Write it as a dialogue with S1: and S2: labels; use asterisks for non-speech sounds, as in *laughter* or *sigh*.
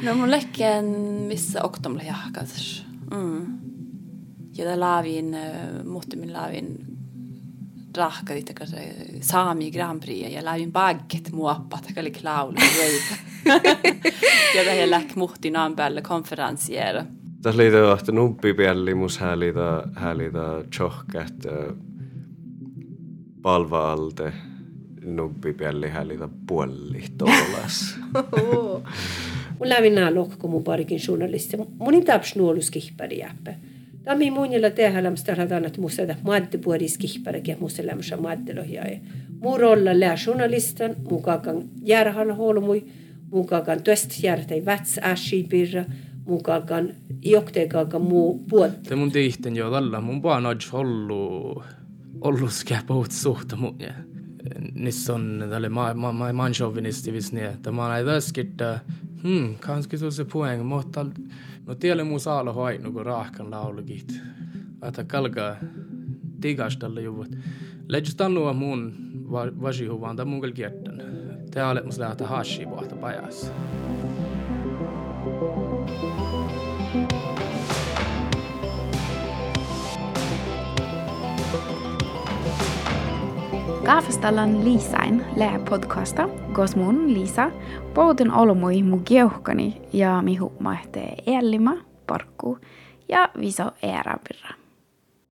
S1: No mun lekken missä oktomle jahkas. Mm. Ja da lavin, måtte min lavin rahka dit ka saami Grand Prix ja lavin bagget muoppa ta kali klaul ja ja läk muhti naan päälle konferensiera.
S2: Tässä liitä vahti nuppi pielli mus häälitä häälitä tjohkät palva alte nuppi pielli häälitä puolli tolas. *laughs*
S3: Mun lävin nää lohko mun parikin journalisti. Mun ei taps nuolus kihpäri jäppä. Tämä jällä tehdä lämstä radan, että musta tämä madde puolis kihpäri, ja musta lämstä maddelohja. Mun rolla lää journalistan, mun kakan järhalla holmui, mun kakan töst järtei väts äsi pirra, mun kakan joktei kakan muu puolta.
S4: Te mun tihten jo tällä, mun vaan odj hollu, ollu skäpot suhta mun ja. Nissä on tälle ma, ma, ma, manchauvinisti visni, että mä näin täskittä, hmm, kanske se poäng, mutta no tielle mun saalo hoinu, kun raahkan laulukit. Että kalkaa tigastalle juvut. Lähdys tannua mun vasihuvaan, tai kyllä kiertän. Te olet mus lähteä hashi pohta pajas.
S5: Kaafastallan Liisain lää podcasta, kos mun Liisa, pouten olmui mu geuhkani ja mihu mahtee Ellima, Parkku ja Viso Eerapirra.